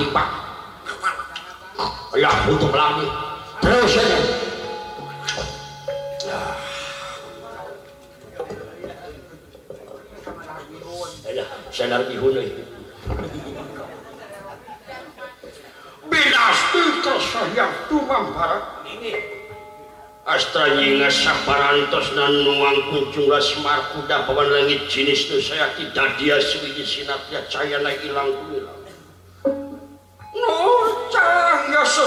tipak ya butuh lagi terus ya dari bihun Binasti kesayang tumam barat jingga saparantos dan nuang kunjung lasmar kuda pawan langit jenis itu saya tidak dia sewiji sinatnya cahaya hilang hilang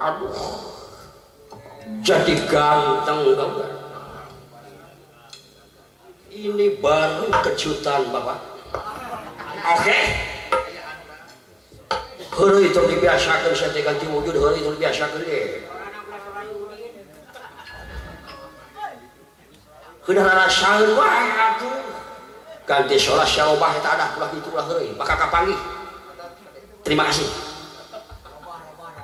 aduh jadi ganteng tau ini baru kejutan bapak oke itu Huru itu dibiasakan saya ganti wujud huru itu dibiasakan deh Kena rasakan wah aduh ganti sholat syarobah tak ada pulah itu pulah huru maka kapangi terima kasih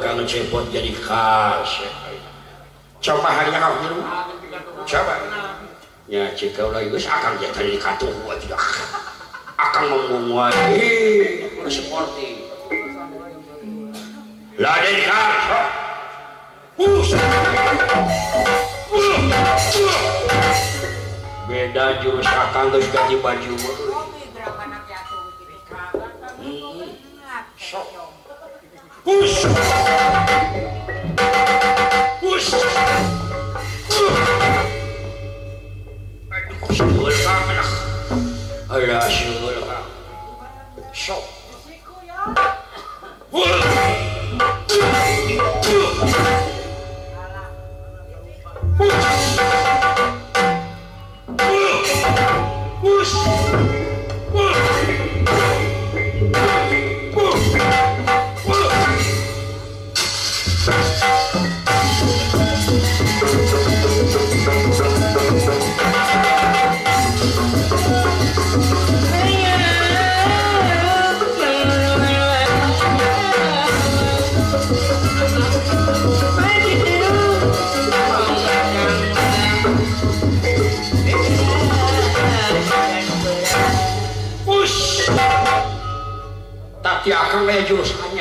Kang Cepot jadi khas. Coba hari kau dulu. Coba. Ya, jika ulah itu akan jadi katung buat juga akan membuat seperti Laden Karso. Beda jurus akan terus ganti baju. Sok 呼！呼！哎，你呼了他没啊？哎呀，juyak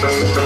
Gracias.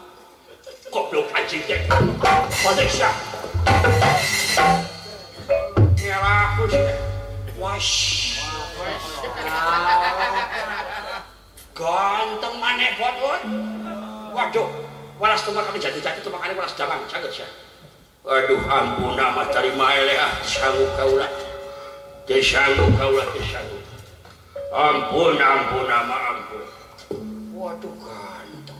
goblok anjing dek Malaysia ya aku sih wash ganteng mana buat buat waduh waras tumpah kami jadi jadi tumpah kami waras damang sangat sih aduh ampun nama dari maele ah ya. sanggup kaulah desanggup kaulah desanggup ampun ampun nama ampun waduh ganteng